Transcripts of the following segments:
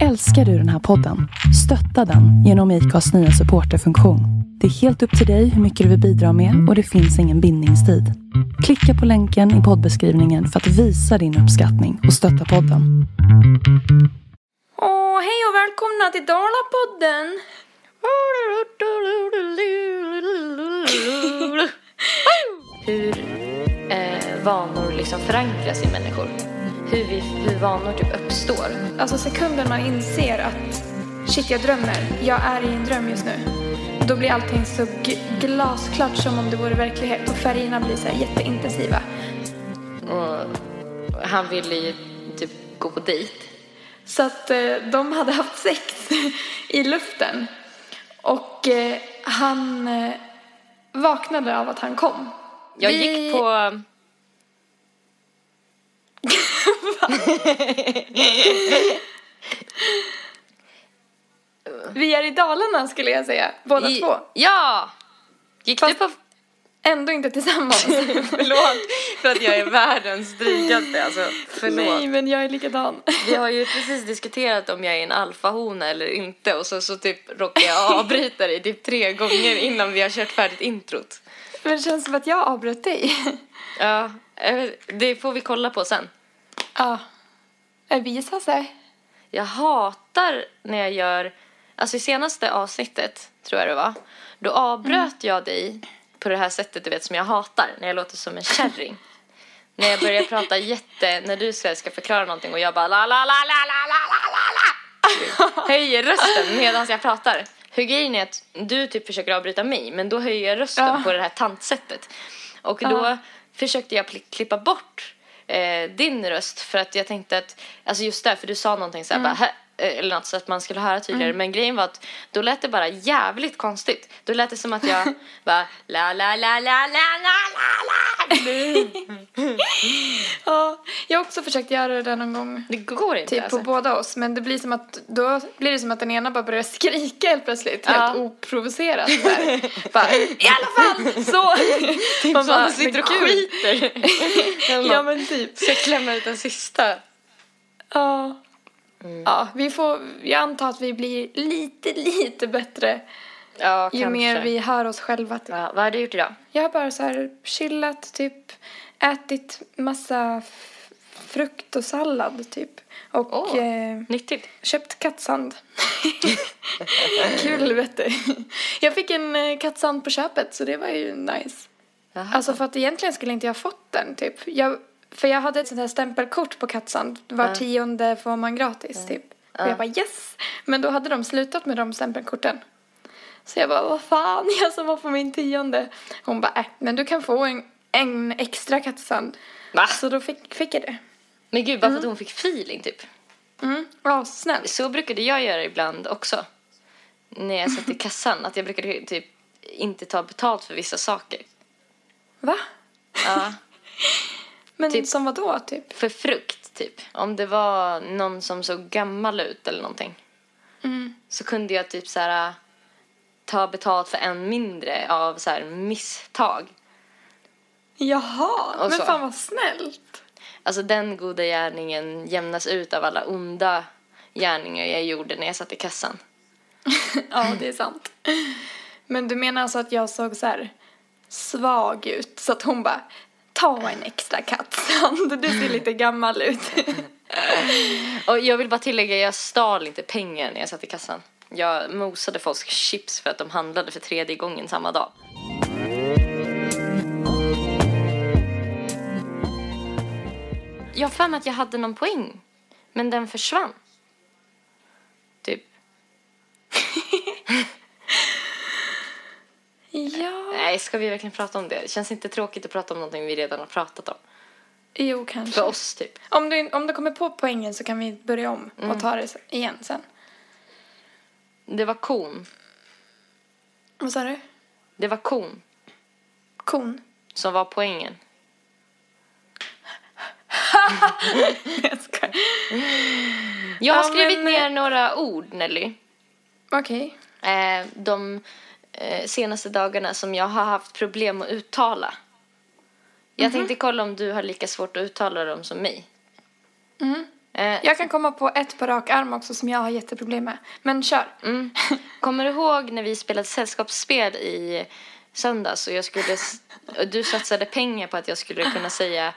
Älskar du den här podden? Stötta den genom IKAs nya supporterfunktion. Det är helt upp till dig hur mycket du vill bidra med och det finns ingen bindningstid. Klicka på länken i poddbeskrivningen för att visa din uppskattning och stötta podden. Åh, hej och välkomna till Dalapodden! hur eh, vanor liksom förankras i människor. Hur, vi, hur vanor typ uppstår. Alltså sekunden man inser att shit, jag drömmer. Jag är i en dröm just nu. Då blir allting så glasklart som om det vore verklighet och färgerna blir så här jätteintensiva. Och han ville ju typ gå på dejt. Så att eh, de hade haft sex i luften. Och eh, han eh, vaknade av att han kom. Jag Vi- gick på... Vi är i Dalarna skulle jag säga, båda i, två. Ja! Gick Fast- du på... Ändå inte tillsammans. Förlåt för att jag är världens drygaste. Alltså, förlåt. Nej, men jag är likadan. Vi har ju precis diskuterat om jag är en alfahona eller inte och så, så typ råkar jag avbryta dig typ tre gånger innan vi har kört färdigt introt. Men det känns som att jag avbröt dig. Ja, det får vi kolla på sen. Ja. Det visar sig. Jag hatar när jag gör, alltså i senaste avsnittet tror jag det var, då avbröt jag dig på det här sättet du vet som jag hatar, när jag låter som en kärring. när jag börjar prata jätte, när du ska, ska förklara någonting och jag bara la la la la la la la la la höjer rösten medan jag pratar. Hur grejen är att du typ försöker avbryta mig men då höjer jag rösten Ja. på det här tantsättet. Och då. Försökte jag klippa bort eh, din röst för att jag tänkte att, alltså just där, för du sa någonting så här bara, "Hä?" eh, eller något så att man skulle höra tydligare. Men grejen var att då lät det bara jävligt konstigt. Då lät det som att jag bara la la la la la la la la. Ja, jag har också försökt göra det någon gång. Det går inte Typ alltså. på båda oss. Men det blir som att, då blir det som att den ena bara börjar skrika helt plötsligt. Ja. Helt oprovocerat. så bara, I alla fall! Så! Typ Man bara, sitter och skiter. Ja men typ. Ska jag klämma ut den sista? Ja. Mm. Ja, vi får, jag antar att vi blir lite, lite bättre Ja, ju kanske. mer vi hör oss själva. Typ. Ja, vad har du gjort idag? Jag har bara så här chillat, typ ätit massa frukt och sallad typ. Och Åh. eh, Nyttigt. köpt kattsand. Kul vet du. Jag fick en eh, kattsand på köpet så det var ju nice. Jaha. Alltså för att egentligen skulle inte jag fått den typ. Jag, för jag hade ett sånt här stämpelkort på kattsand. Var tionde får man gratis typ. Och jag bara yes! Men då hade de slutat med de stämpelkorten. Så jag bara, vad fan, jag som var på min tionde. Hon bara, äh, men du kan få en, en extra kattsand. Va? Så då fick, fick jag det. Men gud, bara för att hon fick feeling typ. Mm, ja, snällt. Så brukade jag göra ibland också. När jag satt i kassan. Att jag brukade typ inte ta betalt för vissa saker. Va? Ja. Men Typ- som vad då typ? För frukt typ. Om det var någon som såg gammal ut eller någonting. Mm. Så kunde jag typ så här ta betalt för en mindre av så här misstag. Jaha, Och men så. fan vad snällt. Alltså den goda gärningen jämnas ut av alla onda gärningar jag gjorde när jag satt i kassan. Ja, det är sant. Men du menar alltså att jag såg så här svag ut så att hon bara ta en extra kattsand, du ser lite gammal ut. Och jag vill bara tillägga, jag stal inte pengar när jag satt i kassan. Jag mosade folks chips för att de handlade för tredje gången samma dag. Jag har för mig att jag hade någon poäng, men den försvann. Typ. ja, Nej, ska vi verkligen prata om det? Det känns inte tråkigt att prata om någonting vi redan har pratat om. jo kanske. För oss, typ. Om du, om du kommer på poängen så kan vi börja om och ta det igen sen. Det var kon. Vad sa du? Det var kon Kon? som var poängen. Jag skojar. Jag har Ja, skrivit men- ner några ord, Nelly. Okej. Eh, de eh, senaste dagarna som jag har haft problem att uttala. Jag tänkte kolla om du har lika svårt att uttala dem som mig. Mm. Eh, Jag kan komma på ett på rak arm också som jag har jätteproblem med. Men kör. Mm. Kommer du ihåg när vi spelade sällskapsspel i söndags och jag skulle, du satsade pengar på att jag skulle kunna säga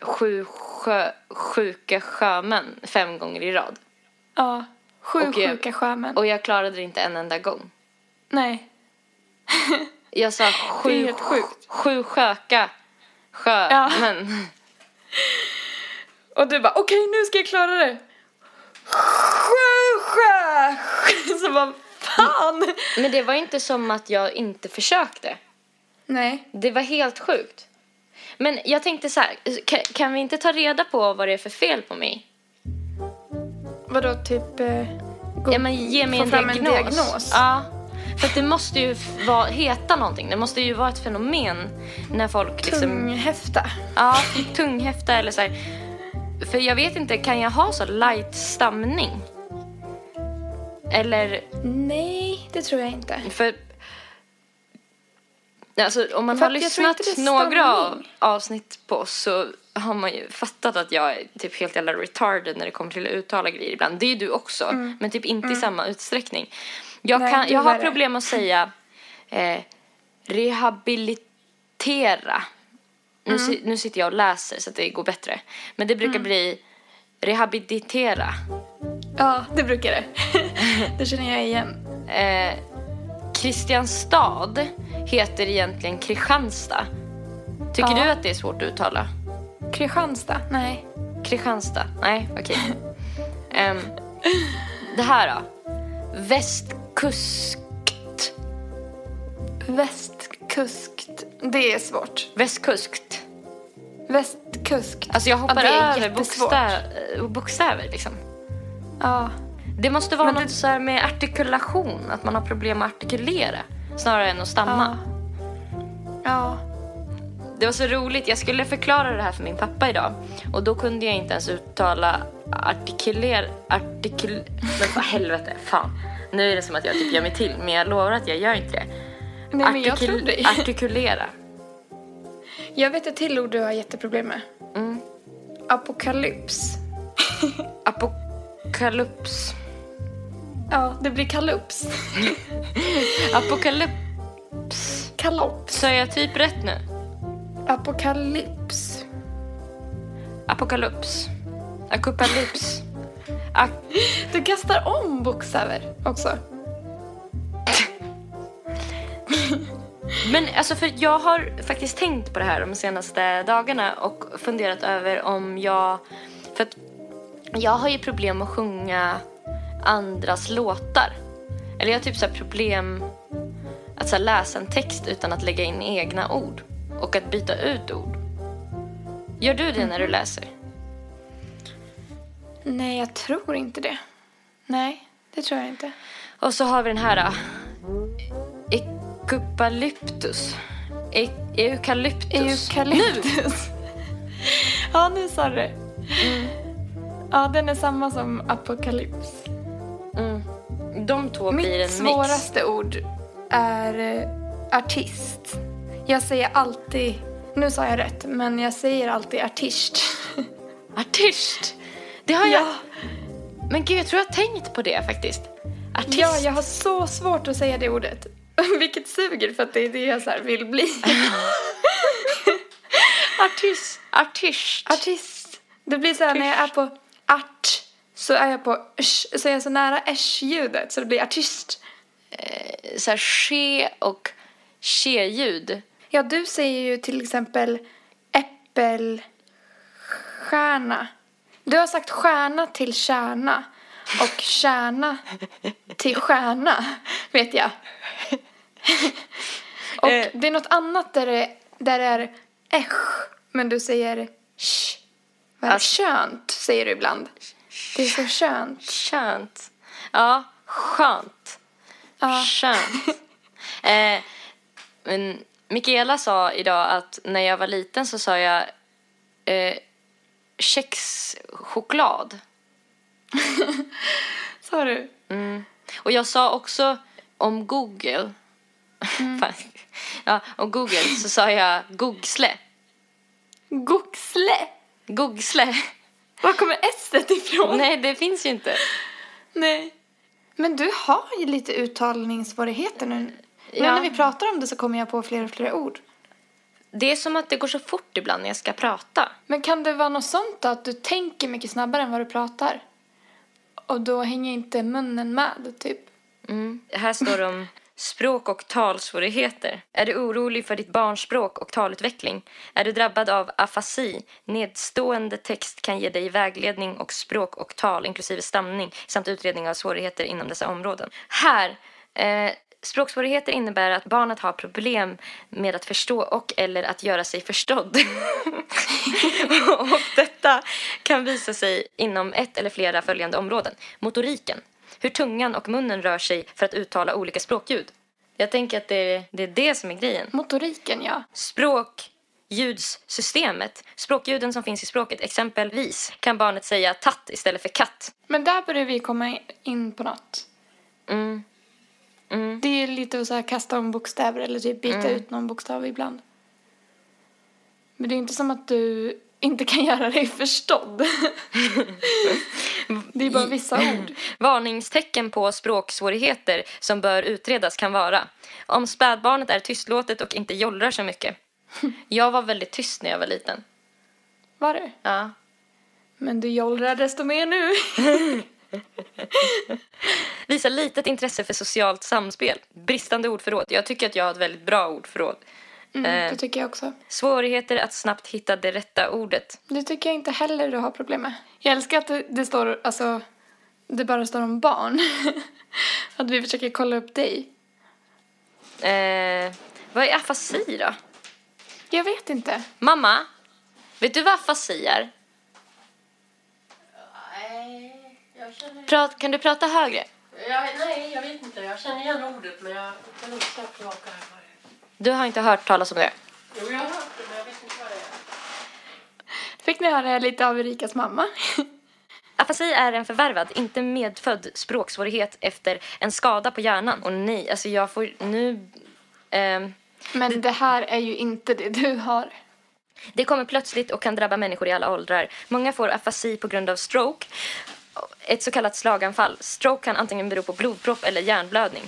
sju sjö, sjuka sjömän fem gånger i rad. Ja. Sju Och jag- sjuka sjömän. Och jag klarade det inte en enda gång. Nej. Jag sa Det sju, helt sjukt. sju sjöka sjömän. Och du bara, okej nu ska jag klara det. Sju sjö. Så bara, fan. Men det var inte som att jag inte försökte. Nej. Det var helt sjukt. Men jag tänkte så här, kan, kan vi inte ta reda på vad det är för fel på mig? Vadå typ? Eh, Ja, men ge mig en diagnos. en diagnos? Ja. För det måste ju vara, heta någonting. Det måste ju vara ett fenomen när folk liksom... Tunghäfta. Ja, tunghäfta eller så här. För jag vet inte, kan jag ha så light stamning? Eller, Nej, det tror jag inte. för... Alltså om man För har lyssnat några av, avsnitt på oss så har man ju fattat att jag är typ helt jävla retarded när det kommer till att uttala grejer ibland. Det är du också, men typ inte i samma utsträckning. Jag, Mm. Nej, kan, jag har problem att säga eh, rehabilitera. Nu, Mm. nu sitter jag och läser så att det går bättre. Men det brukar bli rehabilitera. Ja, det brukar det. det känner jag igen. Eh, Kristianstad heter egentligen Kristianstad. Tycker Ja. du att det är svårt att uttala? Kristianstad? Nej. Kristianstad? Nej, okej. Ehm, det här då? Västkuskt. Västkuskt. Det är svårt. Västkuskt. Västkuskt. Alltså jag hoppar Ja, över bokstäver, bokstäver liksom. Ja. Det måste vara Men något det- så här med artikulation, att man har problem att artikulera snarare än att stamma. Ja. Det var så roligt, jag skulle förklara det här för min pappa idag och då kunde jag inte ens uttala artikuler... Artikul... Men vad helvete, fan. Nu är det som att jag typ gör mig till, men jag lovar att jag gör inte det. Nej, men jag tror dig. Artikulera. Jag vet ett till ord du har jätteproblem med. Mm. Apokalyps. Apokalyps. Ja, det blir kalups. Apokalyps. Kalops. Är jag typ rätt nu? Apokalyps. Apokalyps. Akopalyps. Du kastar om bokstäver också. Men alltså för jag har faktiskt tänkt på det här de senaste dagarna och funderat över om jag... För att jag har ju problem att sjunga andras låtar. Eller jag har typ så här problem att så läsa en text utan att lägga in egna ord. Och att byta ut ord. Gör du det när du läser? Nej, jag tror inte det. Nej, det tror jag inte. Och så har vi den här. äh, Eukalyptus. E- Eukalyptus. Eukalyptus. ja, nu sa du det. Ja, den är samma som apokalyps. Mm. De två blir en Mitt mix. svåraste ord är eh, artist. Jag säger alltid, nu sa jag rätt, men jag säger alltid artist. Artist. Det har jag. ja, Men gud, jag tror jag har tänkt på det faktiskt. Artist. ja, jag har så svårt att säga det ordet. Vilket suger för att det är det jag så vill bli. Artist. Artist. Artist. Det blir så här när jag är på art så är jag på sh, så är jag så nära sh-ljudet så det blir artist. Så här ske och tje-ljud. Ja, du säger ju till exempel äppelstjärna. Du har sagt stjärna till kärna och kärna till stjärna, vet jag. Och Eh. det är något annat där det, där det är esch, men du säger sh. Vad är? Alltså- Könt, säger du ibland. Det är så könt. Skönt. Ja, skönt. Ja. Skönt. eh, men Mikaela sa idag att när jag var liten så sa jag eh, kexchoklad. Sa du? Mm. Och jag sa också om Google. Fan. ja, om Google så sa jag gogsle. Goxle. Gogsle. Var kommer s ifrån? Nej, det finns ju inte. Nej. Men du har ju lite uttalningssvårigheter nu. Men Ja. när vi pratar om det så kommer jag på fler och fler ord. Det är som att det går så fort ibland när jag ska prata. Men kan det vara något sånt då, att du tänker mycket snabbare än vad du pratar? Och då hänger inte munnen med, typ. Mm. Här står det om språk och talsvårigheter. Är du orolig för ditt barns språk och talutveckling? Är du drabbad av afasi? Nedstående text kan ge dig vägledning och språk och tal, inklusive stamning, samt utredning av svårigheter inom dessa områden. Här, eh, språksvårigheter innebär att barnet har problem med att förstå och eller att göra sig förstådd. och detta kan visa sig inom ett eller flera följande områden. Motoriken, hur tungan och munnen rör sig för att uttala olika språkljud. Jag tänker att det är det, är det som är grejen. Motoriken, ja. Språk, ljudssystemet, språkljuden som finns i språket. Exempelvis kan barnet säga tatt istället för katt. Men där börjar vi komma in på något. Mm. Mm. Det är lite att så här kasta om bokstäver eller typ byta Mm. ut någon bokstav ibland. Men det är inte som att du inte kan göra dig förstådd. det är bara vissa ord. Varningstecken på språksvårigheter som bör utredas kan vara om spädbarnet är tystlåtet och inte jollrar så mycket. Jag var väldigt tyst när jag var liten. Var det? Ja. Men du jollrar desto mer nu. Visa litet intresse för socialt samspel. Bristande ordförråd. Jag tycker att jag har ett väldigt bra ordförråd. Mm, Eh. det tycker jag också. Svårigheter att snabbt hitta det rätta ordet. Det tycker jag inte heller du har problem med. Jag älskar att det, det står, alltså, det bara står om barn. att vi försöker kolla upp dig. Eh, vad är afasi då? Jag vet inte. Mamma, vet du vad afasi är? Nej, jag känner... Prat, kan du prata högre? Jag, nej, jag vet inte. Jag känner igen ordet men jag kan inte säga tillbaka här. Du har inte hört talas om det? Jo, jag har hört det men jag vet inte vad det är. Fick ni höra lite av Erikas mamma? Afasi är en förvärvad, inte medfödd språksvårighet efter en skada på hjärnan. Och nej, alltså jag får nu... ehm, Men det här är ju inte det du har. Det kommer plötsligt och kan drabba människor i alla åldrar. Många får afasi på grund av stroke, ett så kallat slaganfall. Stroke kan antingen bero på blodpropp eller hjärnblödning.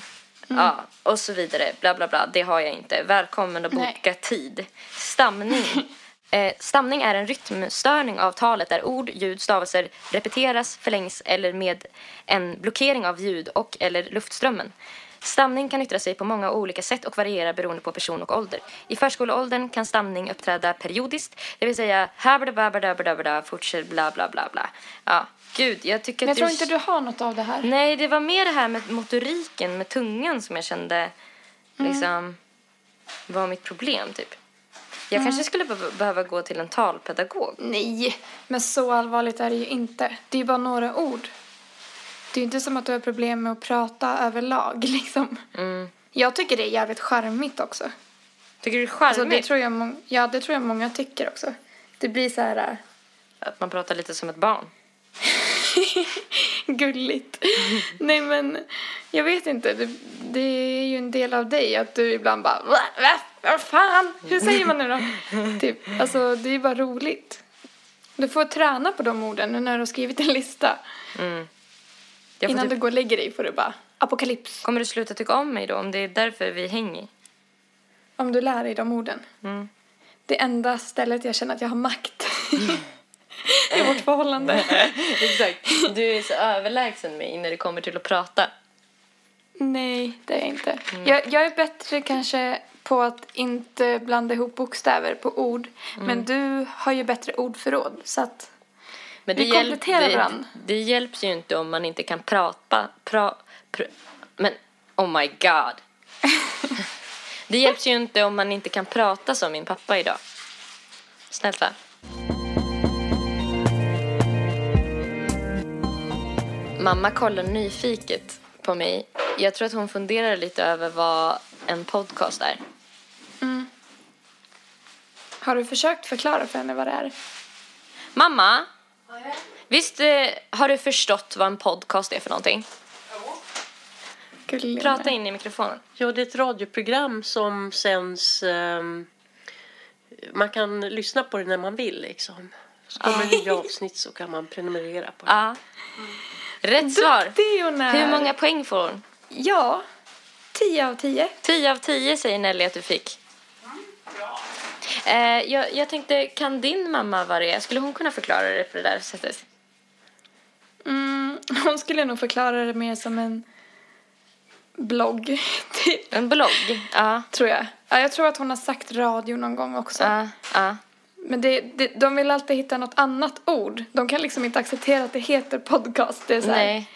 Ja, och så vidare. Bla, bla, bla. Det har jag inte. Välkommen att Nej. boka tid. Stamning. Eh, stamning är en rytmstörning av talet där ord, ljud, stavelser repeteras, förlängs eller med en blockering av ljud och eller luftströmmen. Stamning kan yttra sig på många olika sätt och variera beroende på person och ålder. I förskoleåldern kan stamning uppträda periodiskt, det vill säga habla fortsätt bla bla bla bla. Ja, gud, jag tycker Men jag tror du... inte du har något av det här. Nej, det var mer det här med motoriken, med tungan som jag kände liksom var mitt problem typ. Jag kanske skulle be- behöva gå till en talpedagog. Nej, men så allvarligt är det ju inte. Det är ju bara några ord. Det är ju inte som att du har problem med att prata överlag liksom. Mm. Jag tycker det är jävligt charmigt också. Tycker du det är Alltså, charmigt det tror jag ja, det tror jag många tycker också. Det blir så här äh, att man pratar lite som ett barn? gulligt. Nej men, jag vet inte. Det, det är ju en del av dig att du ibland bara va, va, vad fan, hur säger man nu då? typ, alltså det är bara roligt. Du får träna på de orden nu när du har skrivit en lista. Mm. Innan du typ, går och lägger dig får du bara apokalyps. Kommer du sluta tycka om mig då om det är därför vi hänger? Om du lär dig de orden. Mm. Det enda stället jag känner att jag har makt i vårt förhållande. Exakt. Du är så överlägsen mig när det kommer till att prata. Nej, det är jag inte. Jag, jag är bättre kanske på att inte blanda ihop bokstäver på ord. Men du har ju bättre ordförråd. Så att Men Vi kompletterar det, varann. Det, det hjälps ju inte om man inte kan prata. Pra, pr, men oh my god. det hjälps ju inte om man inte kan prata som min pappa idag. Snällt Mamma kollar nyfiket på mig. Jag tror att hon funderar lite över vad en podcast är. har du försökt förklara för henne vad det är? Mamma, visst eh, har du förstått vad en podcast är för någonting? Gullig Prata in i mikrofonen. Jo, det är ett radioprogram som sänds... ehm, man kan lyssna på det när man vill liksom. Så kommer det nya avsnitt så kan man prenumerera på det. Ja. Rätt svar. Hur många poäng får hon? Ja, 10 av 10. 10 av 10 säger Nelly att du fick. Eh, jag, jag tänkte, kan din mamma vad det är? Skulle hon kunna förklara det på det där sättet? Mm, hon skulle nog förklara det mer som en blogg, typ, En blogg? Ja. tror jag. Ja, jag tror att hon har sagt radio någon gång också. Ja. ja. Men det, det, de vill alltid hitta något annat ord. De kan liksom inte acceptera att det heter podcast. Det är så här, Nej.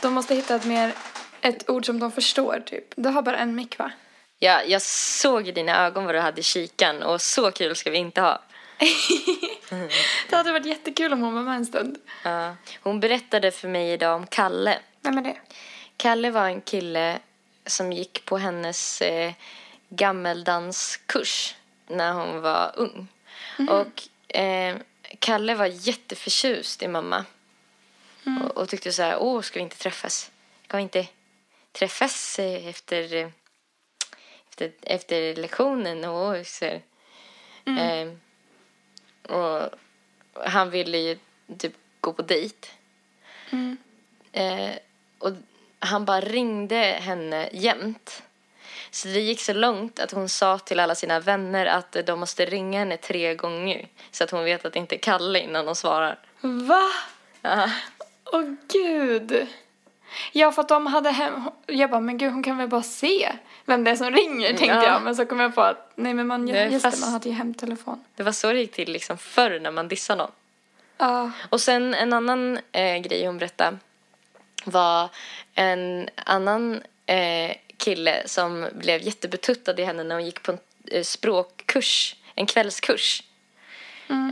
De måste hitta ett mer, ett ord som de förstår typ. Du har bara en mick va? Ja, jag såg i dina ögon vad du hade i kikan och så kul ska vi inte ha. Det hade varit jättekul om hon var med en stund. Ja. Hon berättade för mig idag om Kalle. Vem är det? Kalle var en kille som gick på hennes eh, gammeldanskurs när hon var ung. Och eh, Kalle var jätteförtjust i mamma. Och, och tyckte så här, åh, ska vi inte träffas? Kan vi inte träffas eh, efter, efter, efter lektionen? Och, så här. Eh, och han ville ju typ gå på dejt. Eh, och han bara ringde henne jämt. Så det gick så långt att hon sa till alla sina vänner att de måste ringa henne tre gånger. Så att hon vet att det inte är Kalle innan de svarar. Va? Ja. Åh gud. Ja för att de hade hem... Jag bara, men gud hon kan väl bara se vem det är som ringer tänkte Ja. jag. Men så kom jag på att nej men man, Nej, just fast- det, man hade ju hemtelefon. Det var så det gick till liksom förr när man dissade någon. Ja. Och sen en annan eh, grej hon berättade var en annan eh, kille som blev jättebetuttad i henne när hon gick på en eh, språkkurs, en kvällskurs.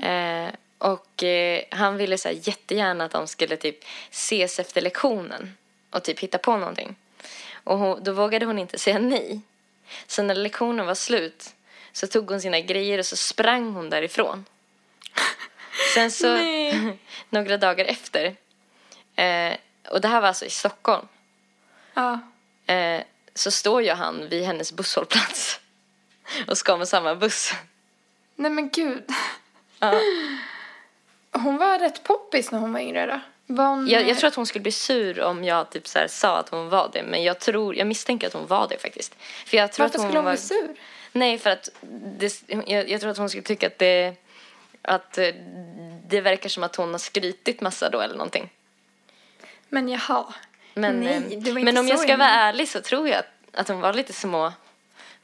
Eh, och eh, han ville så här, jättegärna att de skulle typ ses efter lektionen och typ hitta på någonting. Och hon, då vågade hon inte säga nej. Så när lektionen var slut så tog hon sina grejer och så sprang hon därifrån. Sen så, några dagar efter, eh, och det här var alltså i Stockholm, Ja. eh, så står ju han vid hennes busshållplats och ska med samma buss. Nej men gud. Ja. Hon var rätt poppis när hon var yngre då. Var hon, Jag, jag tror att hon skulle bli sur om jag typ så sa att hon var det, men jag tror, jag misstänker att hon var det faktiskt. För jag tror Varför att hon skulle hon var... bli sur? Nej, för att det, jag, jag tror att hon skulle tycka att det, att eh, det verkar som att hon har skrytit massa då eller någonting. Men jaha. Men, Nej, eh, det var inte men om så jag ska jag vara ärlig så tror jag att, att hon var lite små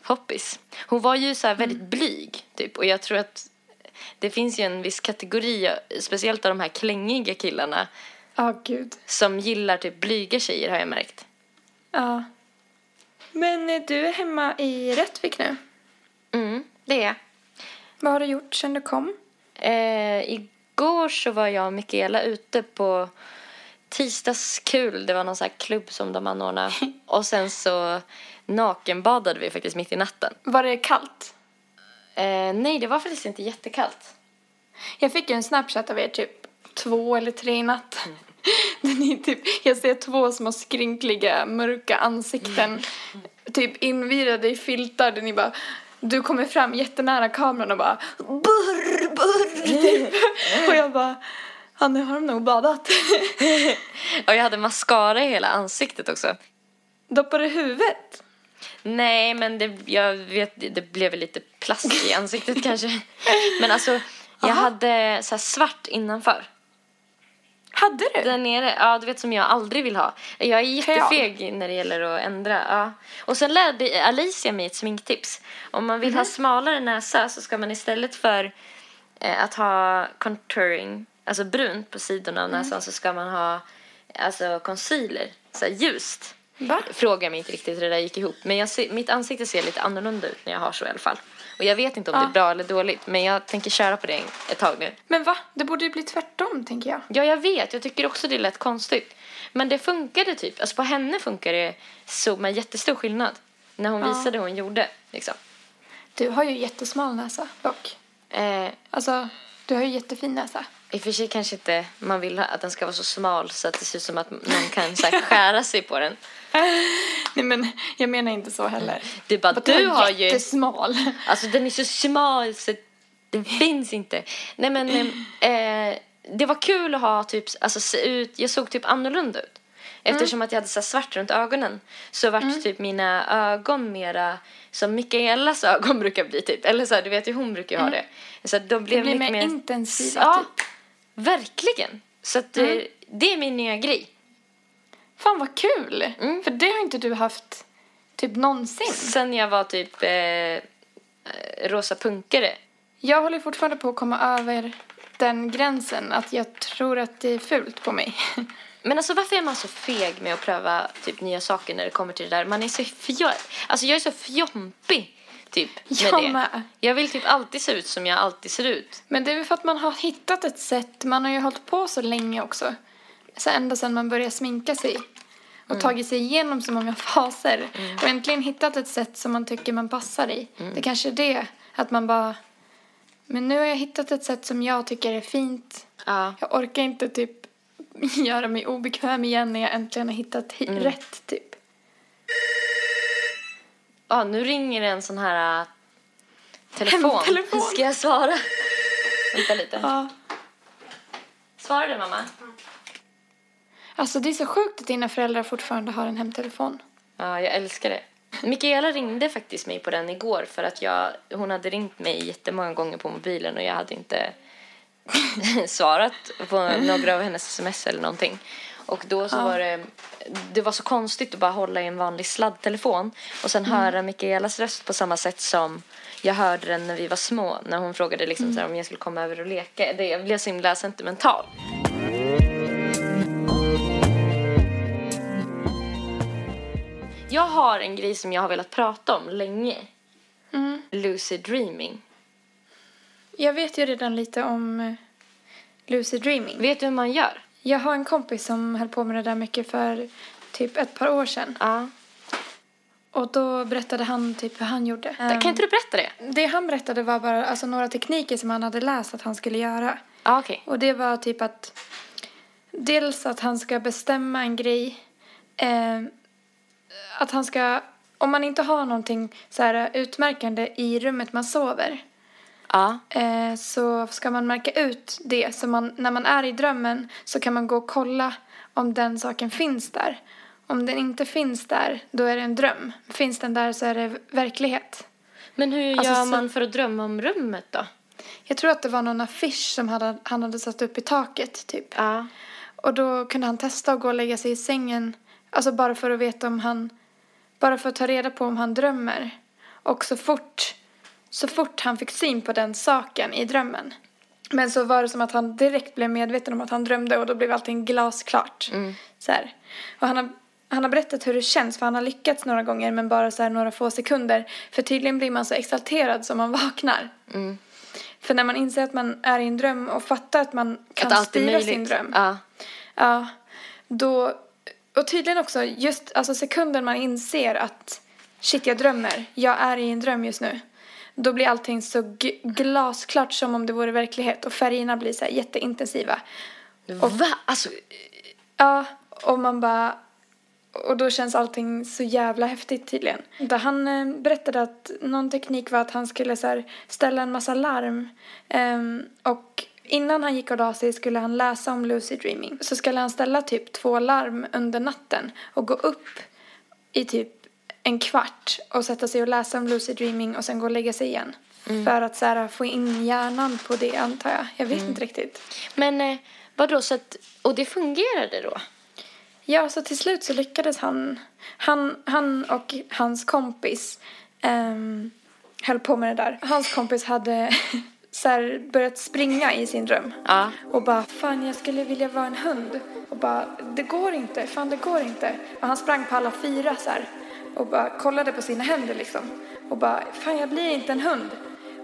poppis. Hon var ju så här väldigt Mm. blyg typ och jag tror att det finns ju en viss kategori, speciellt av de här klängiga killarna Ja, gud. som gillar typ blyga tjejer har jag märkt. Ja. Men eh, du är hemma i Rättvik nu. Mm, det är Vad har du gjort sen du kom? Eh, igår så var jag och Mikaela ute på tisdagskul. Det var någon sån här klubb som de anordnade. Och sen så nakenbadade vi faktiskt mitt i natten. Var det kallt? Eh, nej, det var faktiskt inte jättekallt. Jag fick ju en snapchat av er typ två eller tre i natt. Där ni typ, jag ser två små skrynkliga mörka ansikten typ invirade i filtar där ni bara du kommer fram jättenära kameran och bara burr, burr typ. Och jag bara ja nu har de nog badat. Och jag hade mascara i hela ansiktet också. Doppade huvudet? Nej, men det, jag vet, det blev lite plast i ansiktet kanske. Men alltså, jag Aha. hade så svart innanför. Hade du? Där nere, ja du vet som jag aldrig vill ha. Jag är jättefeg när det gäller att ändra. Ja. Och sen lärde Alicia mig ett sminktips. Om man vill Mhm. ha smalare näsa så ska man istället för eh, att ha contouring, alltså brunt på sidorna av Mhm. näsan så ska man ha alltså concealer, så här ljust. Va? Fråga mig inte riktigt hur det där gick ihop. Men jag ser, mitt ansikte ser lite annorlunda ut när jag har så i alla fall. Och jag vet inte om det Ja. är bra eller dåligt men jag tänker köra på det ett tag nu. Men va? Det borde ju bli tvärtom tänker jag. Ja, jag vet. Jag tycker också det lät konstigt. Men det funkade typ. Alltså på henne funkar det så med jättestor skillnad. När hon Ja. visade hur hon gjorde. Liksom. Du har ju jättesmal näsa dock. Eh, Alltså, du har ju jättefin näsa. I och för sig kanske inte man vill att den ska vara så smal så att det ser ut som att någon kan så här, skära sig på den. Nej men jag menar inte så heller. Det är bara, du har ju... jättesmal. Alltså den är så smal så Det finns inte. Nej men, eh, det var kul att ha typ, alltså se ut, jag såg typ annorlunda ut. Eftersom Mm. att jag hade så här svart runt ögonen så vart typ mina ögon mera som Mikaelas ögon brukar bli typ. Eller så här, du vet ju hon brukar ju ha det. Så de blev Mm. Det blir mycket mer intensiva Ja, typ. Verkligen. Så att Mm. eh, det är min nya grej. Fan vad kul! Mm. För det har inte du haft typ någonsin. Sen jag var typ eh, eh, rosa punkare. Jag håller fortfarande på att komma över den gränsen att jag tror att det är fult på mig. Men alltså varför är man så feg med att pröva typ nya saker när det kommer till det där? Man är så fjol... Alltså jag är så fjompig typ med Jag det. med. Jag vill typ alltid se ut som jag alltid ser ut. Men det är väl för att man har hittat ett sätt, man har ju hållit på så länge också. Så ända sedan man började sminka sig. Och Mm. tagit sig igenom så många faser. Och äntligen hittat ett sätt som man tycker man passar i. Mm. Det kanske är det, att man bara... Men nu har jag hittat ett sätt som jag tycker är fint. Ja. Jag orkar inte typ göra mig obekväm igen när jag äntligen har hittat hi- Mm. rätt typ. Ja, nu ringer en sån här äh, telefon. Hemtelefon. Ska jag svara? Vänta lite. Ja. Svarar du mamma? Alltså det är så sjukt att dina föräldrar fortfarande har en hemtelefon. Ja, jag älskar det. Mikaela ringde faktiskt mig på den igår för att jag, hon hade ringt mig jättemånga gånger på mobilen och jag hade inte svarat på några av hennes sms eller någonting. Och då så var det, det var så konstigt att bara hålla i en vanlig sladdtelefon och sen höra Mikaelas röst på samma sätt som jag hörde den när vi var små när hon frågade liksom så här om jag skulle komma över och leka. Det, jag blev så himla sentimental. Jag har en grej som jag har velat prata om länge. Mm. Lucid dreaming. Jag vet ju redan lite om eh, lucid dreaming. Vet du hur man gör? Jag har en kompis som höll på med det där mycket för typ ett par år sedan. Ja. Och då berättade han typ hur han gjorde. Kan inte du berätta det? Det han berättade var bara alltså, några tekniker som han hade läst att han skulle göra. Ja, okej. Och det var typ att dels att han ska bestämma en grej. Eh, att han ska, om man inte har någonting så här utmärkande i rummet man sover. Ja. Eh, så ska man märka ut det. Så man, när man är i drömmen så kan man gå och kolla om den saken finns där. Om den inte finns där, då är det en dröm. Finns den där så är det verklighet. Men hur Alltså, gör så- man för att drömma om rummet då? Jag tror att det var någon affisch som hade, han hade satt upp i taket typ. Ja. Och då kunde han testa att gå och lägga sig i sängen. Alltså bara för att veta om han, bara för att ta reda på om han drömmer. Och så fort, så fort han fick syn på den saken i drömmen. Men så var det som att han direkt blev medveten om att han drömde och då blev allting glasklart. Så här. Och han har, han har berättat hur det känns för han har lyckats några gånger men bara så här några få sekunder. För tydligen blir man så exalterad som man vaknar. För när man inser att man är i en dröm och fattar att man kan Att styra sin dröm. Ja. Ja, då... Och tydligen också, just alltså sekunden man inser att shit, jag drömmer. Jag är i en dröm just nu. Då blir allting så glasklart som om det vore verklighet och färgerna blir så här jätteintensiva. Va? Alltså, Ja, och man bara... Och då känns allting så jävla häftigt tydligen. Där han eh, berättade att någon teknik var att han skulle så här, ställa en massa larm. Ehm, och innan han gick och la sig skulle han läsa om lucid dreaming. Så skulle han ställa typ två larm under natten och gå upp i typ en kvart och sätta sig och läsa om lucid dreaming och sen gå och lägga sig igen. För att så här, få in hjärnan på det antar jag. Jag vet inte riktigt. men eh, vadå, så att, och det fungerade då? Ja, så till slut så lyckades han. Han, han och hans kompis um, höll på med det där. Hans kompis hade så här, börjat springa i sin dröm. Ja. Och bara, fan jag skulle vilja vara en hund. Och bara, det går inte, fan det går inte. Och han sprang på alla fyra så här. Och bara kollade på sina händer liksom. Och bara, fan jag blir inte en hund.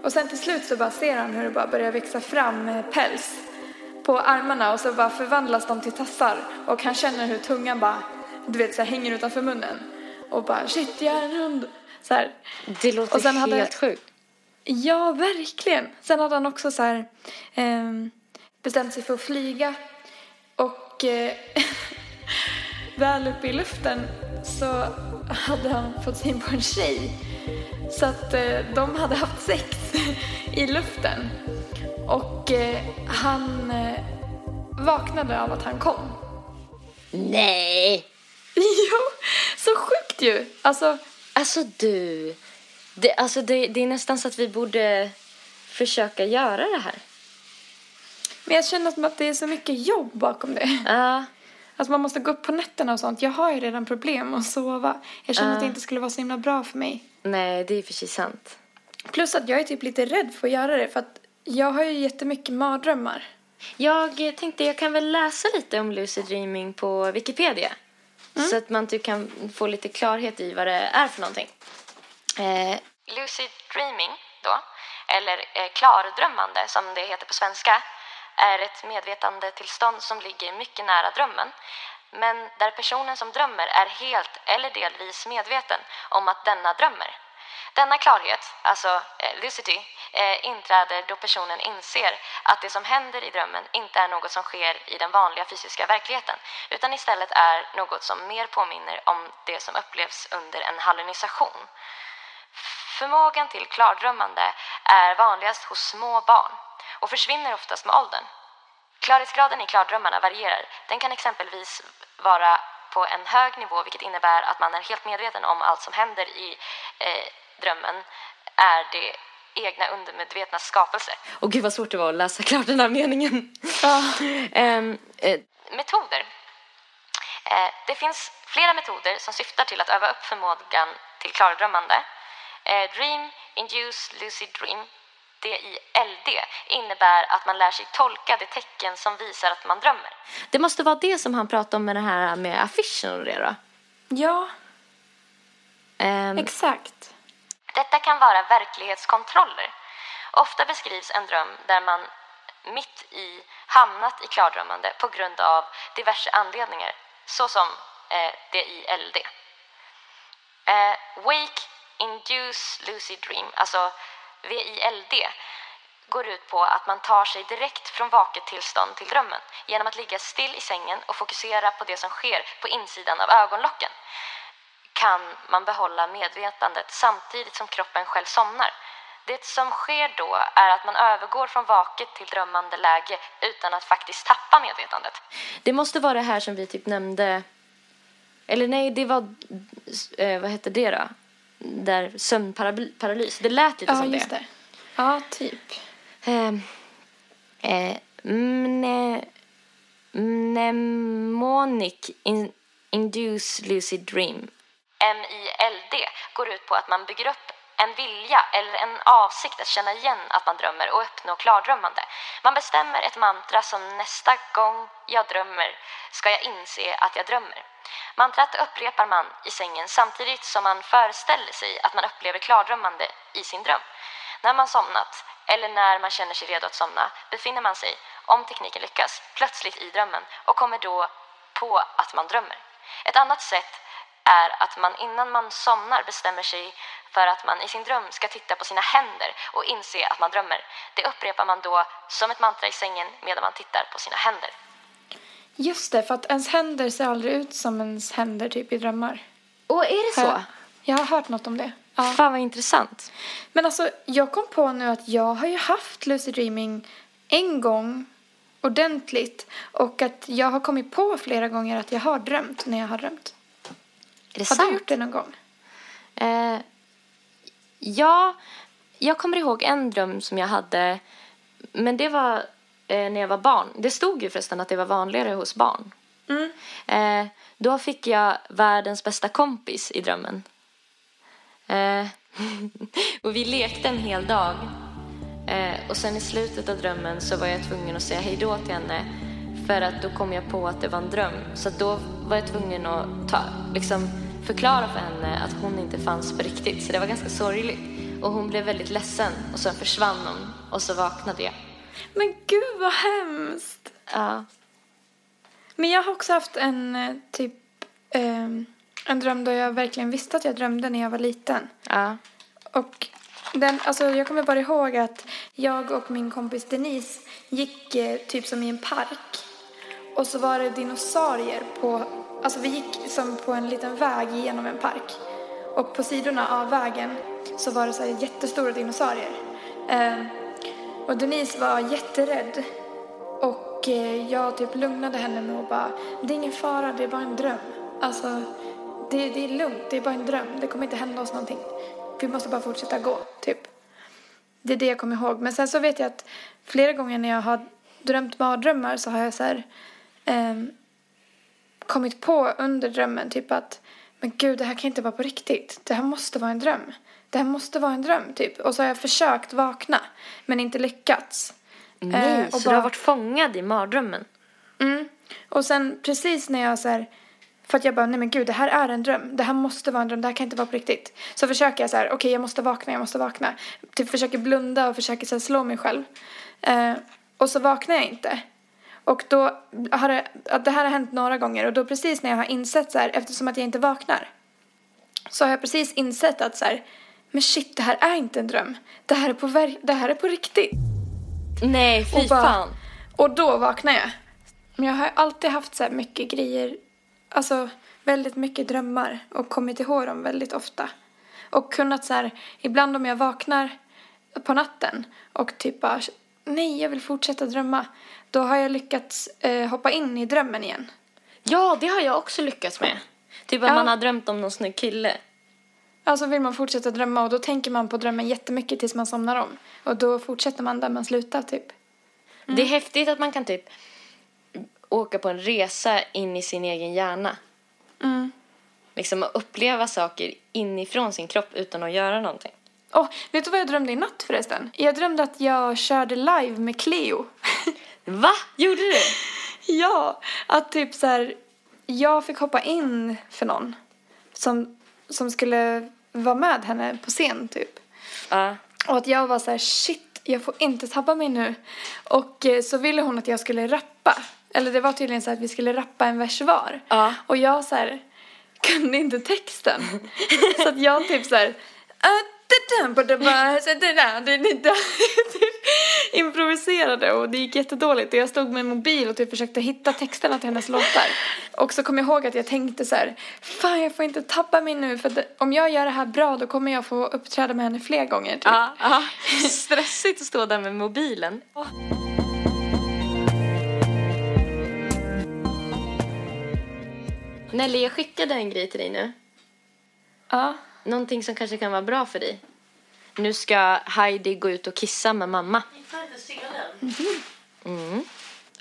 Och sen till slut så bara ser han hur det bara börjar växa fram eh, päls på armarna och så bara förvandlas de till tassar. Och han känner hur tungan bara, du vet så här, hänger utanför munnen. Och bara, shit jag är en hund. Så här. Det låter Och sen helt hade- sjukt. Ja, verkligen. Sen hade han också så här, ehm, bestämt sig för att flyga. Och eh, väl uppe i luften så hade han fått syn på en tjej. Så att eh, de hade haft sex i luften. Och eh, han eh, vaknade av att han kom. Nej! jo, så sjukt ju. Alltså, Alltså du, det, alltså det, det är nästan så att vi borde försöka göra det här. men jag känner att det är så mycket jobb bakom det. Ja, Alltså man måste gå upp på nätterna och sånt. Jag har ju redan problem att sova. Jag känner att det Ja. inte skulle vara så himla bra för mig. nej det är för sig sant. Plus att jag är typ lite rädd för att göra det för att jag har ju jättemycket mardrömmar. Jag tänkte jag kan väl läsa lite om lucid dreaming på Wikipedia. Så att man typ kan få lite klarhet i vad det är för någonting. Eh, lucid dreaming då, eller eh, klardrömmande som det heter på svenska, är ett medvetandetillstånd som ligger mycket nära drömmen men där personen som drömmer är helt eller delvis medveten om att denna drömmer. Denna klarhet, alltså eh, lucidity, eh, inträder då personen inser att det som händer i drömmen inte är något som sker i den vanliga fysiska verkligheten utan istället är något som mer påminner om det som upplevs under en hallucination. Förmågan till klardrömmande är vanligast hos små barn och försvinner oftast med åldern. Klarhetsgraden i klardrömmarna varierar. Den kan exempelvis vara på en hög nivå vilket innebär att man är helt medveten om allt som händer i eh, drömmen är det egna undermedvetna skapelse. Och gud vad svårt det var att läsa klart den här meningen. Ehm, eh, metoder. Eh, det finns flera metoder som syftar till att öva upp förmågan till klardrömmande. Eh, Dream Induced Lucid Dream, DILD, innebär att man lär sig tolka de tecken som visar att man drömmer. Det måste vara det som han pratade om med det här med affischen och det då? Ja, Ehm, exakt. Detta kan vara verklighetskontroller. Ofta beskrivs en dröm där man mitt i hamnat i klardrömmande på grund av diverse anledningar, såsom eh, DILD. Eh, Wake Induce Lucid Dream, alltså VILD, går ut på att man tar sig direkt från vaket tillstånd till drömmen genom att ligga still i sängen och fokusera på det som sker på insidan av ögonlocken kan man behålla medvetandet samtidigt som kroppen själv somnar. Det som sker då är att man övergår från vaket till drömmande läge utan att faktiskt tappa medvetandet. Det måste vara det här som vi typ nämnde, eller nej, det var, eh, vad hette det då? Där sömnparalys, det lät lite Ja, som just det. det. Ja, typ. Eh, eh, mne, mnemonic in, induce lucid dream. MILD går ut på att man bygger upp en vilja eller en avsikt att känna igen att man drömmer och uppnå klardrömmande. Man bestämmer ett mantra som nästa gång jag drömmer ska jag inse att jag drömmer. Mantrat upprepar man i sängen samtidigt som man föreställer sig att man upplever klardrömmande i sin dröm. När man somnat, eller när man känner sig redo att somna, befinner man sig, om tekniken lyckas, plötsligt i drömmen och kommer då på att man drömmer. Ett annat sätt är att man innan man somnar bestämmer sig för att man i sin dröm ska titta på sina händer och inse att man drömmer. Det upprepar man då som ett mantra i sängen medan man tittar på sina händer. Just det, för att ens händer ser aldrig ut som ens händer typ i drömmar. Och är det Har jag- Jag har hört något om det. Ja. Fan vad intressant. Men alltså, jag kom på nu att jag har ju haft lucid dreaming en gång ordentligt och att jag har kommit på flera gånger att jag har drömt när jag har drömt. Är det Har sant? du gjort det någon gång? Eh, ja, jag kommer ihåg en dröm som jag hade. Men det var eh, när jag var barn. Det stod ju förresten att det var vanligare hos barn. Mm. Eh, då fick jag världens bästa kompis i drömmen. Eh, och vi lekte en hel dag. Eh, och sen i slutet av drömmen så var jag tvungen att säga hej då till henne. För att då kom jag på att det var en dröm. Så då var jag tvungen att ta, liksom, förklara för henne att hon inte fanns på riktigt. Så det var ganska sorgligt. Och hon blev väldigt ledsen. Och sen försvann hon. Och så vaknade jag. Men gud vad hemskt! Ja. Men jag har också haft en eh, typ ehm, en dröm då jag verkligen visste att jag drömde när jag var liten. Ja. Och den, alltså jag kommer bara ihåg att jag och min kompis Denise gick eh, typ som i en park. Och så var det dinosaurier på, alltså vi gick som på en liten väg genom en park. Och på sidorna av vägen så var det så här jättestora dinosaurier. Eh, och Denise var jätterädd. Och eh, jag typ lugnade henne med att bara, det är ingen fara, det är bara en dröm. Alltså, det, det är lugnt, det är bara en dröm. Det kommer inte hända oss någonting. Vi måste bara fortsätta gå, typ. Det är det jag kommer ihåg. Men sen så vet jag att flera gånger när jag har drömt mardrömmar så har jag så här, eh, kommit på under drömmen typ att men gud, det här kan inte vara på riktigt. Det här måste vara en dröm. Det här måste vara en dröm, typ. Och så har jag försökt vakna, men inte lyckats. Nej, Eh, och så bara- du har varit fångad i mardrömmen? Mm. Och sen precis när jag så här, för att jag bara, nej men gud, det här är en dröm. Det här måste vara en dröm, det här kan inte vara på riktigt. Så försöker jag så här, okej jag måste vakna, jag måste vakna. Typ försöker blunda och försöker så här, slå mig själv. Eh, och så vaknar jag inte. Och då har det, att det här har hänt några gånger och då precis när jag har insett så här, eftersom att jag inte vaknar. Så har jag precis insett att så här, men shit, det här är inte en dröm. Det här är på, ver- det här är på riktigt. Nej, fy Och bara- fan. Och då vaknar jag. Men jag har alltid haft så här mycket grejer, alltså väldigt mycket drömmar och kommit ihåg dem väldigt ofta. Och kunnat så här, ibland om jag vaknar på natten och typ bara, nej jag vill fortsätta drömma. Då har jag lyckats eh, hoppa in i drömmen igen. Ja, det har jag också lyckats med. Typ att Ja. man har drömt om någon snygg kille. Alltså vill man fortsätta drömma och då tänker man på drömmen jättemycket tills man somnar om. Och då fortsätter man där man slutar typ. Det är häftigt att man kan typ åka på en resa in i sin egen hjärna. Mm. Liksom att uppleva saker inifrån sin kropp utan att göra någonting. Åh, vet du vad jag drömde i natt förresten? Jag drömde att jag körde live med Cleo. Va? Gjorde du? Ja, att typ så här, jag fick hoppa in för någon som, som skulle vara med henne på scen typ. Ja. Och att jag var så här, shit, jag får inte tappa mig nu. Och eh, så ville hon att jag skulle rappa. Eller det var tydligen så att vi skulle rappa en vers var. Ja. Och jag så här, kunde inte texten. så att jag typ så här, Improviserade och det gick jättedåligt. Och jag stod med en mobil och typ försökte hitta texterna till hennes låtar. Och så kom jag ihåg att jag tänkte så här, fan jag får inte tappa mig nu för om jag gör det här bra då kommer jag få uppträda med henne fler gånger. Typ. Ja, ja. Stressigt att stå där med mobilen. Nelly, jag skickade en grej till dig nu. Ja. Någonting som kanske kan vara bra för dig. Nu ska Heidi gå ut och kissa med mamma. Jag får inte se den. Mm.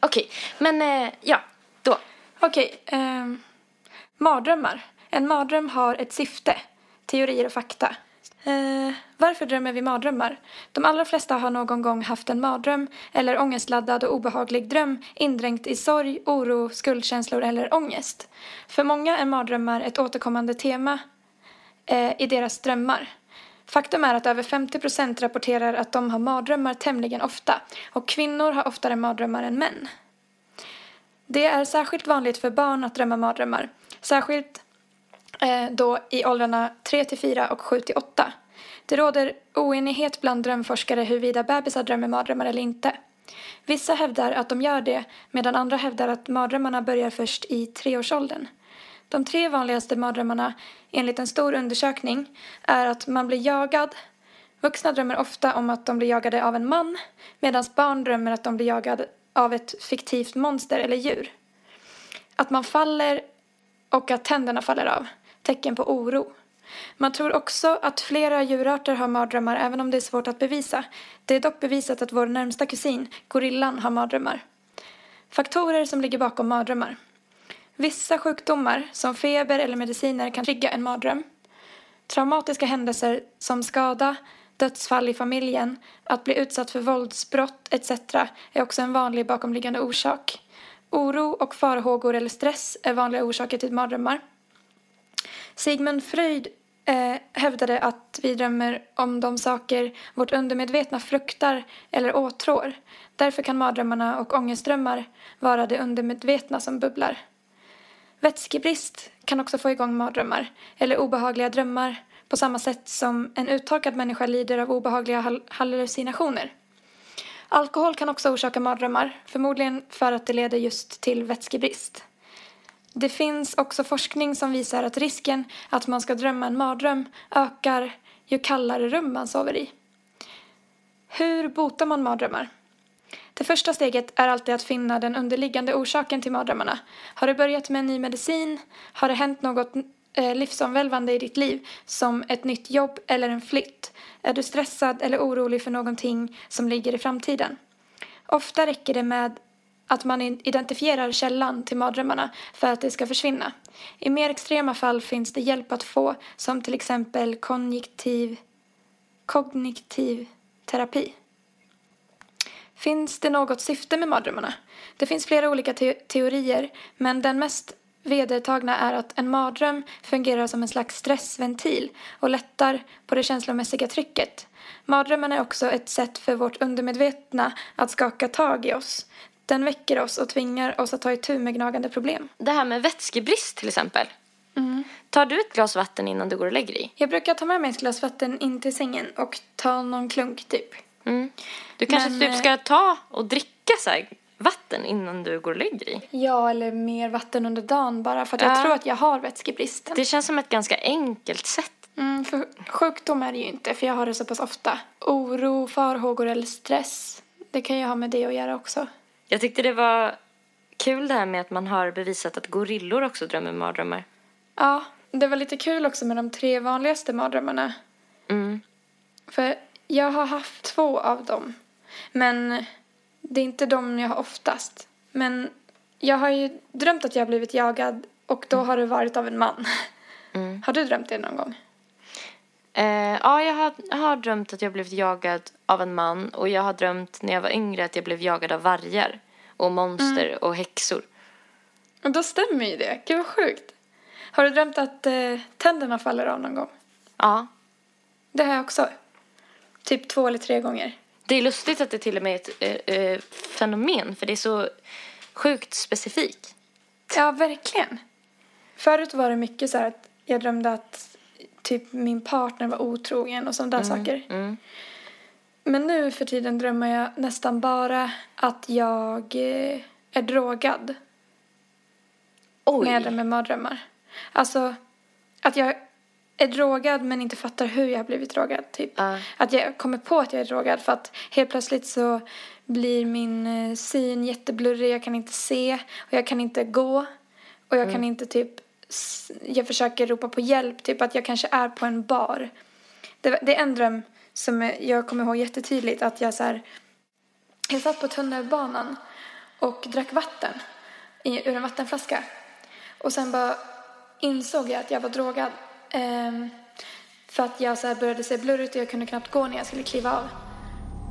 Okej, men eh, ja, då. Okej, ehm, mardrömmar. En mardröm har ett syfte, teorier och fakta. Eh, varför drömmer vi mardrömmar? De allra flesta har någon gång haft en mardröm eller ångestladdad och obehaglig dröm indränkt i sorg, oro, skuldkänslor eller ångest. För många är mardrömmar ett återkommande tema eh, i deras drömmar. Faktum är att över 50 procent rapporterar att de har mardrömmar tämligen ofta och kvinnor har oftare mardrömmar än män. Det är särskilt vanligt för barn att drömma mardrömmar. Särskilt eh, då i åldrarna 3 till 4 och 7 till 8. Det råder oenighet bland drömforskare huruvida bebisar drömmer mardrömmar eller inte. Vissa hävdar att de gör det medan andra hävdar att mardrömmarna börjar först i treårsåldern. De tre vanligaste mardrömmarna enligt en stor undersökning är att man blir jagad. Vuxna drömmer ofta om att de blir jagade av en man medan barn drömmer att de blir jagade av ett fiktivt monster eller djur. Att man faller och att tänderna faller av. Tecken på oro. Man tror också att flera djurarter har mardrömmar även om det är svårt att bevisa. Det är dock bevisat att vår närmsta kusin, gorillan, har mardrömmar. Faktorer som ligger bakom mardrömmar. Vissa sjukdomar, som feber eller mediciner, kan trigga en mardröm. Traumatiska händelser som skada, dödsfall i familjen, att bli utsatt för våldsbrott etc. är också en vanlig bakomliggande orsak. Oro och farhågor eller stress är vanliga orsaker till mardrömmar. Sigmund Freud eh, hävdade att vi drömmer om de saker vårt undermedvetna fruktar eller åtrår. Därför kan mardrömmarna och ångestdrömmar vara det undermedvetna som bubblar. Vätskebrist kan också få igång mardrömmar eller obehagliga drömmar på samma sätt som en uttorkad människa lider av obehagliga hallucinationer. Alkohol kan också orsaka mardrömmar, förmodligen för att det leder just till vätskebrist. Det finns också forskning som visar att risken att man ska drömma en mardröm ökar ju kallare rum man sover i. Hur botar man mardrömmar? Det första steget är alltid att finna den underliggande orsaken till mardrömmarna. Har du börjat med en ny medicin? Har det hänt något eh, livsomvälvande i ditt liv, som ett nytt jobb eller en flytt? Är du stressad eller orolig för någonting som ligger i framtiden? Ofta räcker det med att man identifierar källan till mardrömmarna för att det ska försvinna. I mer extrema fall finns det hjälp att få, som till exempel kognitiv, kognitiv terapi. Finns det något syfte med mardrömmarna? Det finns flera olika te teorier, men den mest vedertagna är att en mardröm fungerar som en slags stressventil och lättar på det känslomässiga trycket. Mardrömmen är också ett sätt för vårt undermedvetna att skaka tag i oss. Den väcker oss och tvingar oss att ta itu med gnagande problem. Det här med vätskebrist till exempel. Tar du ett glas vatten innan du går och lägger dig? Jag brukar ta med mig ett glas vatten in till sängen och ta någon klunk typ. Mm. Du kanske Men, typ ska ta och dricka så här vatten innan du går och lägger dig? Ja, eller mer vatten under dagen bara för att jag Ja. tror att jag har vätskebristen. Det känns som ett ganska enkelt sätt. Mm, för sjukdom är det ju inte för jag har det så pass ofta. Oro, farhågor eller stress. Det kan ju ha med det att göra också. Jag tyckte det var kul det här med att man har bevisat att gorillor också drömmer mardrömmar. Ja, det var lite kul också med de tre vanligaste mardrömmarna. Mm. För jag har haft två av dem. Men det är inte de jag har oftast. Men jag har ju drömt att jag har blivit jagad och då har det varit av en man. Mm. Har du drömt det någon gång? Eh, ja, jag har, jag har drömt att jag blivit jagad av en man och jag har drömt när jag var yngre att jag blev jagad av vargar och monster och häxor. Och då stämmer ju det. Gud vad sjukt. Har du drömt att eh, tänderna faller av någon gång? Ja, Det har jag också. Typ två eller tre gånger. det är lustigt att det till och med är ett eh, fenomen för det är så sjukt specifikt. Ja, verkligen. Förut var det mycket så här att jag drömde att typ min partner var otrogen och sådana där saker. Mm. Men nu för tiden drömmer jag nästan bara att jag eh, är drogad Oj. när jag drömmer mardrömmar. Alltså att jag är drogad men inte fattar hur jag har blivit drogad. Typ. Ja. Att jag kommer på att jag är drogad för att helt plötsligt så blir min eh, syn jätteblurrig. Jag kan inte se och jag kan inte gå. Och jag kan inte typ, jag försöker ropa på hjälp. Typ att jag kanske är på en bar. Det, det är en dröm som jag kommer ihåg jättetydligt att jag så här, jag satt på tunnelbanan och drack vatten i, ur en vattenflaska. Och sen bara insåg jag att jag var drogad. Ehm, för att jag så här började se blurrigt och jag kunde knappt gå när jag skulle kliva av.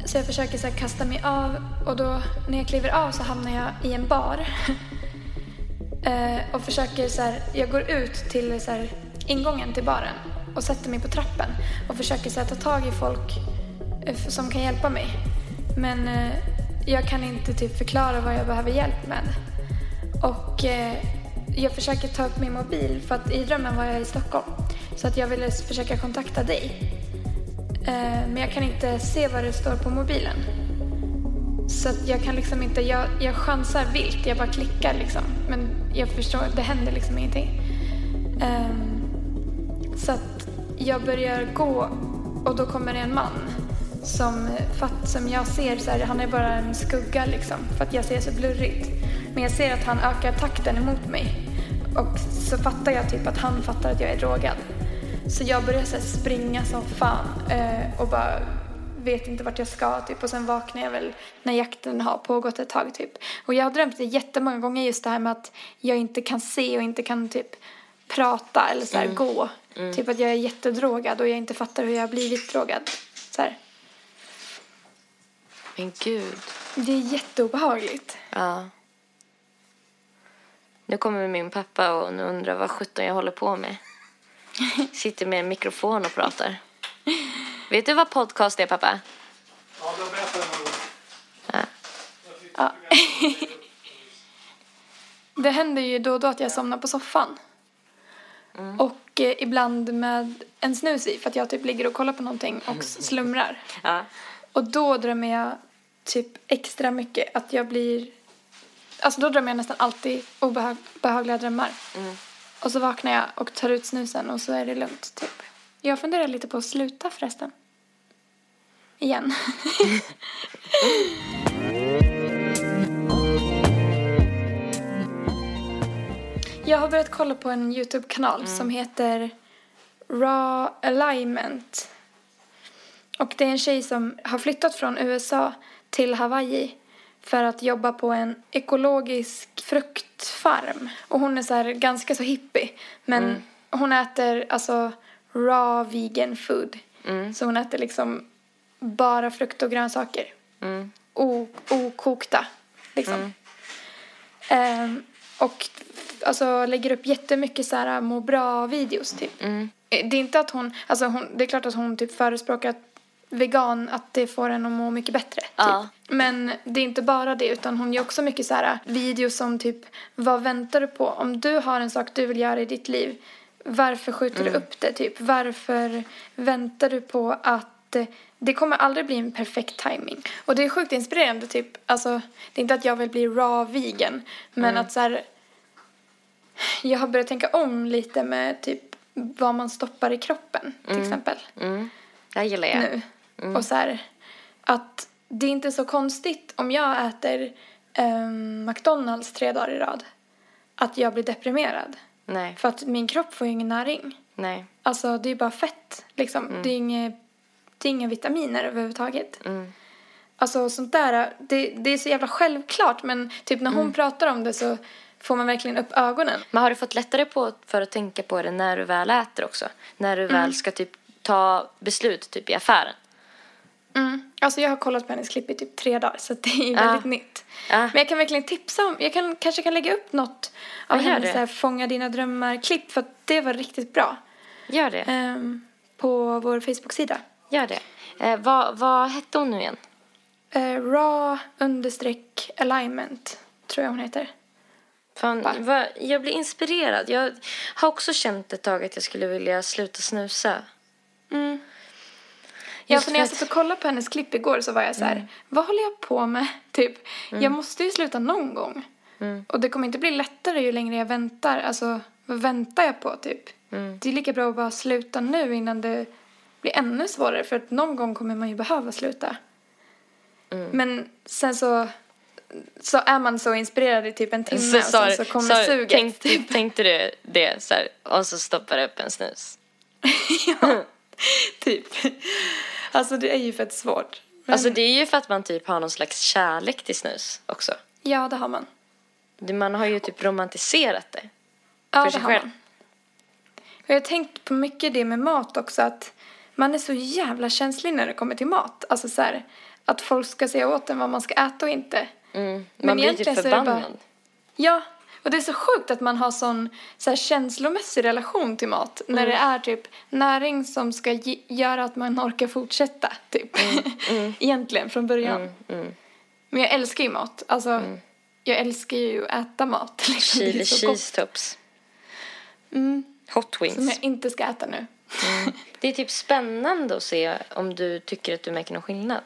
Så jag försöker så här kasta mig av och då när jag kliver av så hamnar jag i en bar. Eh, och försöker så här, jag går ut till så här, ingången till baren och sätter mig på trappen och försöker så här, ta tag i folk eh, som kan hjälpa mig. Men eh, jag kan inte typ förklara vad jag behöver hjälp med. Och eh, jag försöker ta upp min mobil för att i drömmen var jag i Stockholm. Så att jag ville försöka kontakta dig. Eh, men jag kan inte se vad det står på mobilen. Så att jag kan liksom inte, jag, jag chansar vilt, jag bara klickar liksom. Men jag förstår, det händer liksom ingenting. Ehm, så att jag börjar gå och då kommer det en man som, fatt, som jag ser så här, han är bara en skugga liksom. För att jag ser så blurrigt. Men jag ser att han ökar takten emot mig. Och så fattar jag typ att han fattar att jag är drogad. Så jag börjar så springa som fan eh, och bara vet inte vart jag ska typ. Och sen vaknar jag väl när jakten har pågått ett tag typ. Och jag har drömt det jättemånga gånger just det här med att jag inte kan se och inte kan typ prata eller så här gå. Typ att jag är jättedrogad och jag inte fattar hur jag har blivit drogad. Så här. Men gud. Det är jätteobehagligt. Ja. Nu kommer min pappa och nu undrar vad sjutton jag håller på med. Sitter med en mikrofon och pratar. Vet du vad podcast är pappa? Ja, det någon gång. Ja. Det händer ju då och då att jag somnar på soffan. Och eh, ibland med en snus i för att jag typ ligger och kollar på någonting och slumrar. Ja. Och då drömmer jag typ extra mycket att jag blir... Alltså då drömmer jag nästan alltid obehagliga drömmar. Och så vaknar jag och tar ut snusen och så är det lugnt typ. Jag funderar lite på att sluta förresten. Igen. Jag har börjat kolla på en YouTube-kanal som heter Raw Alignment. Och det är en tjej som har flyttat från USA till Hawaii för att jobba på en ekologisk fruktfarm. Och hon är så här ganska så hippie. Men hon äter alltså raw vegan food. Så hon äter liksom bara frukt och grönsaker. O- okokta liksom. Ehm, och alltså lägger upp jättemycket så här må bra-videos typ. Mm. Eh, Det är inte att hon, alltså hon, det är klart att hon typ förespråkar att vegan, att det får en att må mycket bättre. Typ. Ja. Men det är inte bara det utan hon gör också mycket så här videos som typ vad väntar du på? Om du har en sak du vill göra i ditt liv, varför skjuter Mm. du upp det typ? Varför väntar du på att eh, det kommer aldrig bli en perfekt timing. Och det är sjukt inspirerande typ, alltså det är inte att jag vill bli raw vegan men Mm. att så här jag har börjat tänka om lite med typ vad man stoppar i kroppen till exempel Mm. Det gillar jag. nu. Och så här, att det är inte så konstigt om jag äter ehm, McDonalds tre dagar i rad att jag blir deprimerad. Nej, För att min kropp får ju ingen näring. nej. Alltså det är bara fett liksom. Det, är inga, det är inga vitaminer överhuvudtaget. Mm. Alltså sånt där, det, det är så jävla självklart men typ när hon Mm. pratar om det så får man verkligen upp ögonen. Men har du fått lättare på för att tänka på det när du väl äter också? När du väl ska typ ta beslut typ i affären? Mm. Alltså jag har kollat på hennes klipp i typ tre dagar så det är Ja. väldigt nytt. Ja. Men jag kan verkligen tipsa om, jag kan, kanske kan lägga upp något av Ja, hennes så här, Fånga dina drömmar-klipp för att det var riktigt bra. Gör det. Ehm, på vår Facebook-sida. Gör det. Eh, vad, vad hette hon nu igen? Eh, raw understreck alignment tror jag hon heter. Fan, Va? jag blir inspirerad. Jag har också känt ett tag att jag skulle vilja sluta snusa. Mm. Ja, för när jag satt och kollade på hennes klipp igår så var jag så här, vad håller jag på med? Typ, jag måste ju sluta någon gång. Och det kommer inte bli lättare ju längre jag väntar. Alltså, vad väntar jag på typ? Det är lika bra att bara sluta nu innan det blir ännu svårare. För att någon gång kommer man ju behöva sluta. Men sen så, så är man så inspirerad i typ en timme och sen så kommer suget. tänkte, typ. tänkte du det så här, och så stoppar du upp en snus? ja, typ. Alltså det är ju fett svårt. Men, Alltså det är ju för att man typ har någon slags kärlek till snus också. Ja, det har man. Det- Man har ju typ romantiserat det. Ja, för det sig har själv. man. Och jag har tänkt på mycket det med mat också att man är så jävla känslig när det kommer till mat. Alltså så här, att folk ska säga åt en vad man ska äta och inte. Mm. Men Man blir typ det bara- förbannad. Ja, och det är så sjukt att man har sån så här, känslomässig relation till mat. När Mm. det är typ näring som ska ge- göra att man orkar fortsätta. Typ. egentligen från början. Mm. Men jag älskar ju mat. Alltså, jag älskar ju att äta mat. Liksom. Chili cheese tops. Mm, Hot som wings. jag inte ska äta nu. Det är typ spännande att se om du tycker att du märker någon skillnad.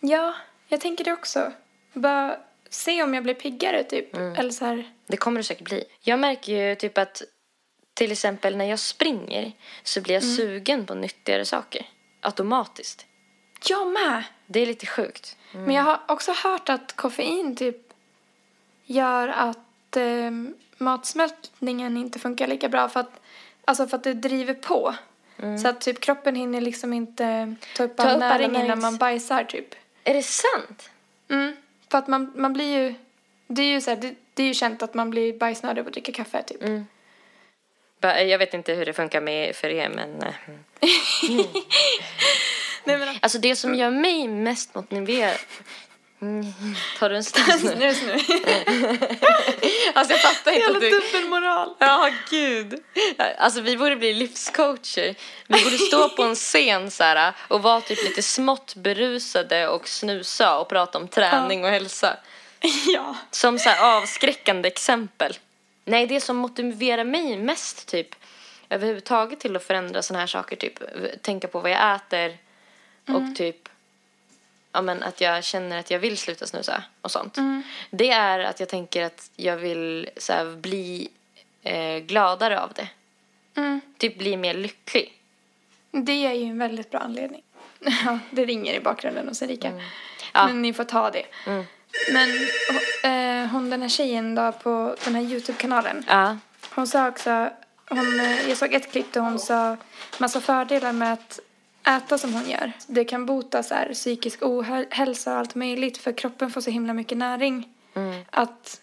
Ja, jag tänker det också. Bara se om jag blir piggare typ. Eller så här. Det kommer du säkert bli. Jag märker ju typ att till exempel när jag springer så blir jag Mm. sugen på nyttigare saker. Automatiskt. Jag med! Det är lite sjukt. Men jag har också hört att koffein typ gör att eh, matsmältningen inte funkar lika bra för att, alltså för att det driver på. Så att typ kroppen hinner liksom inte ta upp Ta all näring innan man bajsar typ. Är det sant? Mm. För att man, man blir ju, det är ju så här, det, det är ju känt att man blir bajsnödig av att dricka kaffe typ. Ba- Jag vet inte hur det funkar med för er men... eh, Nej men Alltså det som gör mig mest motiverad... Mm, Tar du en snus nu? snus nu. Alltså jag fattar inte Jävla att du... dubbelmoral. Ja, gud. Alltså vi borde bli livscoacher. Vi borde stå på en scen så här och vara typ lite smått berusade och snusa och prata om träning och hälsa. ja. Som så här avskräckande exempel. Nej, det som motiverar mig mest typ överhuvudtaget till att förändra såna här saker typ tänka på vad jag äter och typ ja men att jag känner att jag vill sluta snusa och sånt. Det är att jag tänker att jag vill så här, bli eh, gladare av det. Mm. Typ bli mer lycklig. Det är ju en väldigt bra anledning. Ja, det ringer i bakgrunden hos Erika. Mm. Ja. Men ni får ta det. Mm. Men eh, hon den här tjejen då på den här Youtube-kanalen. Ja. Hon sa också, hon, eh, jag såg ett klipp där hon sa massa fördelar med att äta som hon gör. Det kan bota så här, psykisk ohälsa och allt möjligt för kroppen får så himla mycket näring. Mm. Att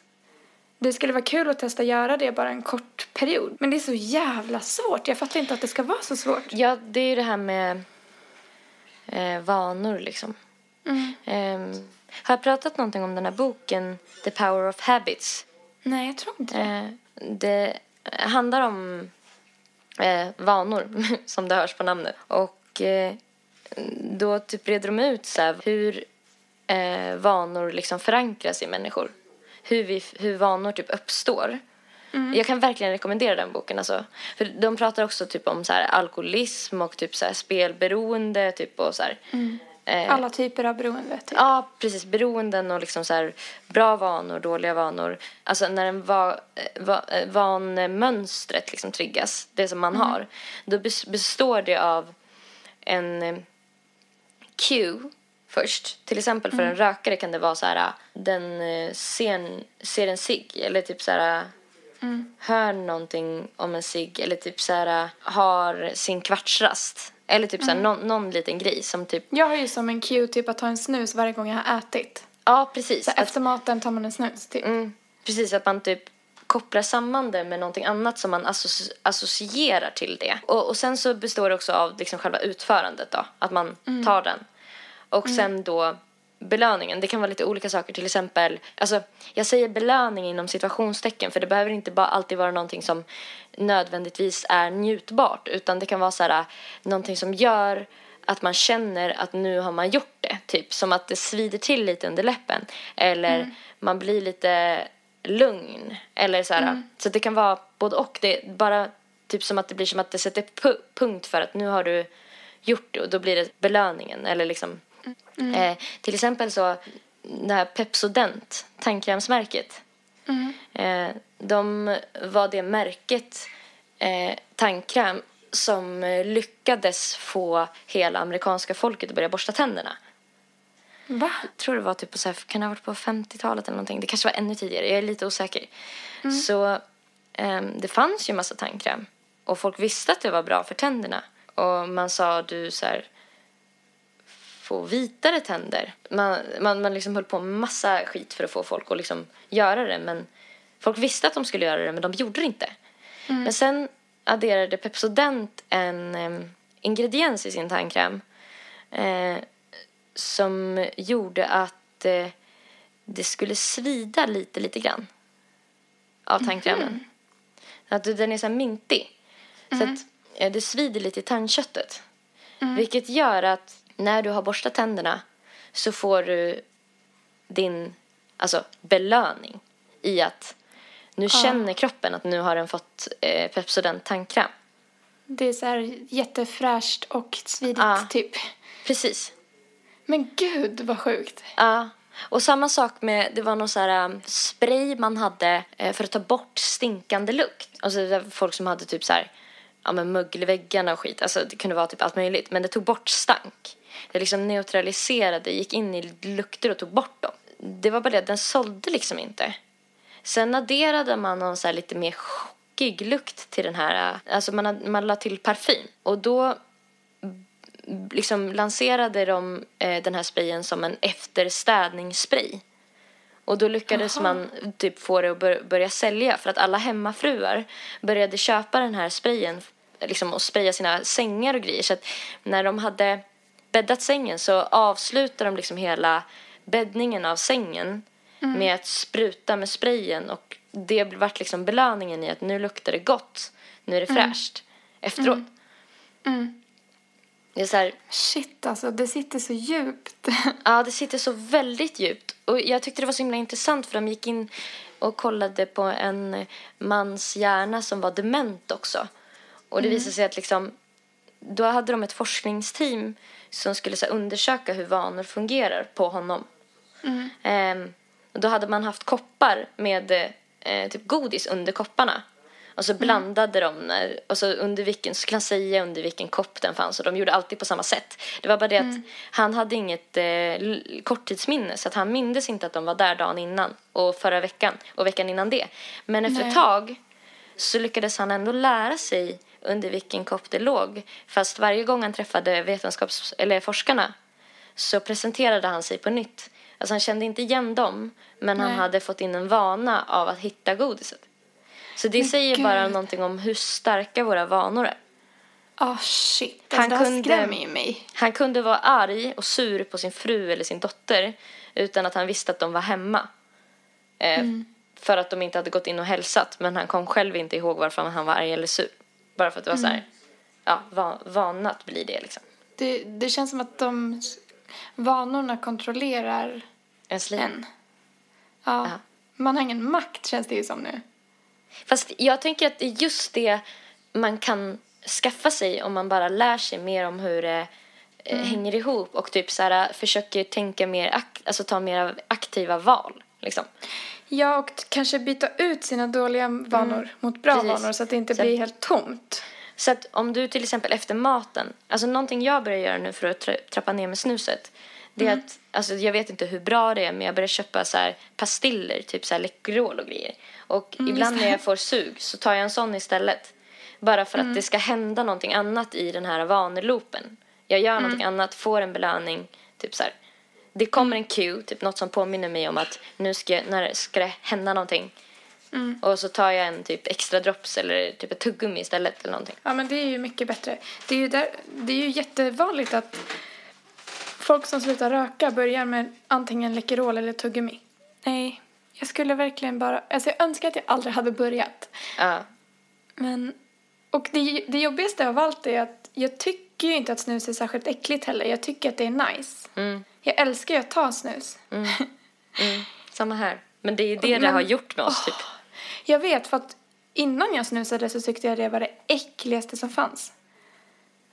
det skulle vara kul att testa göra det bara en kort period. Men det är så jävla svårt. Jag fattar inte att det ska vara så svårt. Ja, det är ju det här med eh, vanor liksom. Mm. Ehm, har jag pratat någonting om den här boken The Power of Habits? Nej, jag tror inte det. Eh, det handlar om eh, vanor, som det hörs på namnet. Och eh, då typ reder de ut så här, hur eh, vanor liksom förankras i människor. Hur, vi, hur vanor typ uppstår. Jag kan verkligen rekommendera den boken. Alltså. För de pratar också typ om så här, alkoholism och typ så här, spelberoende. Typ, och så här, eh, Alla typer av beroende. Typ. Ja, precis. Beroenden och liksom så här, bra vanor, dåliga vanor. Alltså när en va, va, vanmönstret liksom triggas, det som man har, då bes- består det av en eh, cue först. Till exempel för en rökare kan det vara så här, den eh, ser en, ser en cigg eller typ så här hör någonting om en cigg eller typ så här har sin kvartsrast. Eller typ så här, någon, någon liten grej som typ, Jag har ju som en cue typ att ta en snus varje gång jag har ätit. ja precis. Så Att- efter maten tar man en snus typ. Mm, precis, att man typ kopplar samman det med någonting annat som man associ- associerar till det. Och, och sen så består det också av liksom själva utförandet då, att man tar den. Och sen då belöningen, det kan vara lite olika saker, till exempel, alltså jag säger belöning inom situationstecken för det behöver inte bara alltid vara någonting som nödvändigtvis är njutbart utan det kan vara så här någonting som gör att man känner att nu har man gjort det. Typ som att det svider till lite under läppen. Eller man blir lite lugn. Eller så här. Så det kan vara både och. Det är bara typ som att det blir som att det sätter pu- punkt för att nu har du gjort det och då blir det belöningen. Eller liksom. Eh, till exempel så det här Pepsodent, tandkrämsmärket. Eh, de var det märket eh, tandkräm som eh, lyckades få hela amerikanska folket att börja borsta tänderna. Va? Jag tror det var typ på så här, kan det ha varit på 50-talet eller någonting. Det kanske var ännu tidigare, jag är lite osäker. Så ehm, det fanns ju massa tandkräm. Och folk visste att det var bra för tänderna. Och man sa du så här få vitare tänder. Man, man, man liksom höll på med massa skit för att få folk att liksom göra det. Men folk visste att de skulle göra det men de gjorde det inte. Men sen adderade Pepsodent en em, ingrediens i sin tandkräm. Eh, som gjorde att eh, det skulle svida lite, lite grann av tandkrämen. Att den är så här mintig. Så att eh, det svider lite i tandköttet. Vilket gör att när du har borstat tänderna så får du din alltså, belöning i att nu känner kroppen att nu har den fått eh, Pepsodent tandkräm. Det är så här jättefräscht och svidigt Ja. typ. Precis. Men gud vad sjukt. Ja. Och samma sak med, det var någon så här um, spray man hade eh, för att ta bort stinkande lukt. Alltså det var folk som hade typ så här, ja men mögel i väggarna och skit. Alltså det kunde vara typ allt möjligt. Men det tog bort stank. Det liksom neutraliserade, gick in i lukter och tog bort dem. Det var bara det, den sålde liksom inte. Sen adderade man någon så här lite mer chockig lukt till den här, eh, alltså man, man la till parfym. Och då liksom lanserade de eh, den här sprayen som en efterstädningsspray. Och då lyckades man typ få det att bör- börja sälja för att alla hemmafruar började köpa den här sprayen liksom, och spraya sina sängar och grejer. Så att när de hade bäddat sängen så avslutade de liksom hela bäddningen av sängen med att spruta med sprayen och det vart liksom belöningen i att nu luktar det gott, nu är det fräscht efteråt. Det är så här, Shit alltså, det sitter så djupt. Ja, det sitter så väldigt djupt. Och jag tyckte det var så himla intressant för de gick in och kollade på en mans hjärna som var dement också. Och det visade sig att liksom, då hade de ett forskningsteam som skulle så här, undersöka hur vanor fungerar på honom. Ehm, och då hade man haft koppar med eh, typ godis under kopparna. Och så blandade de när, och så under vilken, så skulle han säga under vilken kopp den fanns och de gjorde alltid på samma sätt. Det var bara det att han hade inget eh, korttidsminne så att han mindes inte att de var där dagen innan och förra veckan och veckan innan det. Men efter Nej. ett tag så lyckades han ändå lära sig under vilken kopp det låg. Fast varje gång han träffade vetenskaps eller forskarna så presenterade han sig på nytt. Alltså han kände inte igen dem, men han Nej. hade fått in en vana av att hitta godiset. Så det Men säger gud. bara någonting om hur starka våra vanor är. Ah shit, Han alltså, det här kunde- skrämmer ju mig. Han kunde vara arg och sur på sin fru eller sin dotter utan att han visste att de var hemma. Eh, Mm. För att de inte hade gått in och hälsat, men han kom själv inte ihåg varför han var arg eller sur. Bara för att det var så Mm. här, ja, va, vana att bli det liksom. Det, det känns som att de vanorna kontrollerar Ens liv. en. Ja. Ja. Man har ingen makt känns det ju som nu. Fast jag tänker att det är just det man kan skaffa sig om man bara lär sig mer om hur det eh, hänger ihop och typ så här, försöker tänka mer, alltså ta mer aktiva val. Liksom. Ja, och kanske byta ut sina dåliga vanor mot bra Precis. vanor så att det inte Så- blir helt tomt. Så att om du till exempel efter maten, alltså någonting jag börjar göra nu för att tra- trappa ner med snuset, det är att, alltså jag vet inte hur bra det är men jag börjar köpa så här pastiller, typ så här Läkerol och grejer. Och ibland när jag får sug så tar jag en sån istället. Bara för att det ska hända någonting annat i den här vanelopen. Jag gör någonting annat, får en belöning, typ så här. Det kommer en cue, typ något som påminner mig om att nu ska, när ska det hända någonting. Och så tar jag en typ extra drops eller typ ett tuggummi istället eller någonting. Ja, men det är ju mycket bättre. Det är ju, där, det är ju jättevanligt att folk som slutar röka börjar med antingen Läkerol eller tuggummi. Nej, jag skulle verkligen bara... Alltså jag önskar att jag aldrig hade börjat. Ja. Men... Och det, det jobbigaste av allt är att jag tycker ju inte att snus är särskilt äckligt heller. Jag tycker att det är nice. Mm. Jag älskar ju att ta snus. Samma här. Men det är ju det det Men- har gjort med oss typ. Jag vet, för att innan jag snusade så tyckte jag det var det äckligaste som fanns.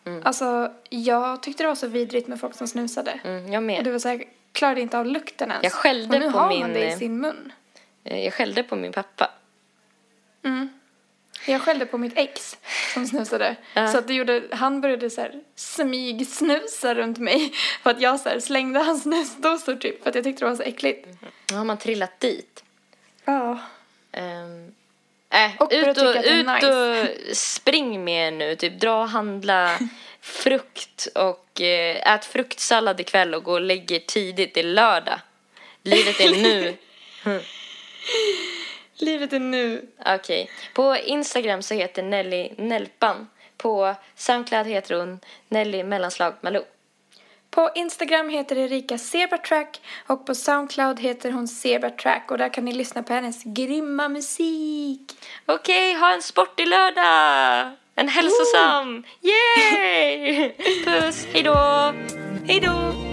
Mm. Alltså, jag tyckte det var så vidrigt med folk som snusade. Mm, jag Och med. det var så här, klarade inte av lukten ens. Jag skällde och nu på har min- man det i sin mun. Eh, Jag skällde på min pappa. Jag skällde på mitt ex som snusade. Ja. Så att det gjorde, han började så här smygsnusa runt mig. För att jag så här slängde hans snusdosor typ. För att jag tyckte det var så äckligt. Nu har man trillat dit. Ja. Um, äh, Och ut och, ut och spring med nu. Typ dra och handla frukt och eh, ät fruktsallad ikväll och gå och lägg er tidigt. Det är lördag. Livet är nu. Livet är nu. Okej. På Instagram så heter Nelly Nelpan. På Soundcloud heter hon Nelly mellanslag Malou. På Instagram heter Erika Zebratrack och på Soundcloud heter hon Zebratrack och där kan ni lyssna på hennes grymma musik. Okej, ha en sportig lördag! En hälsosam! Yay! Puss, hejdå! Hej då!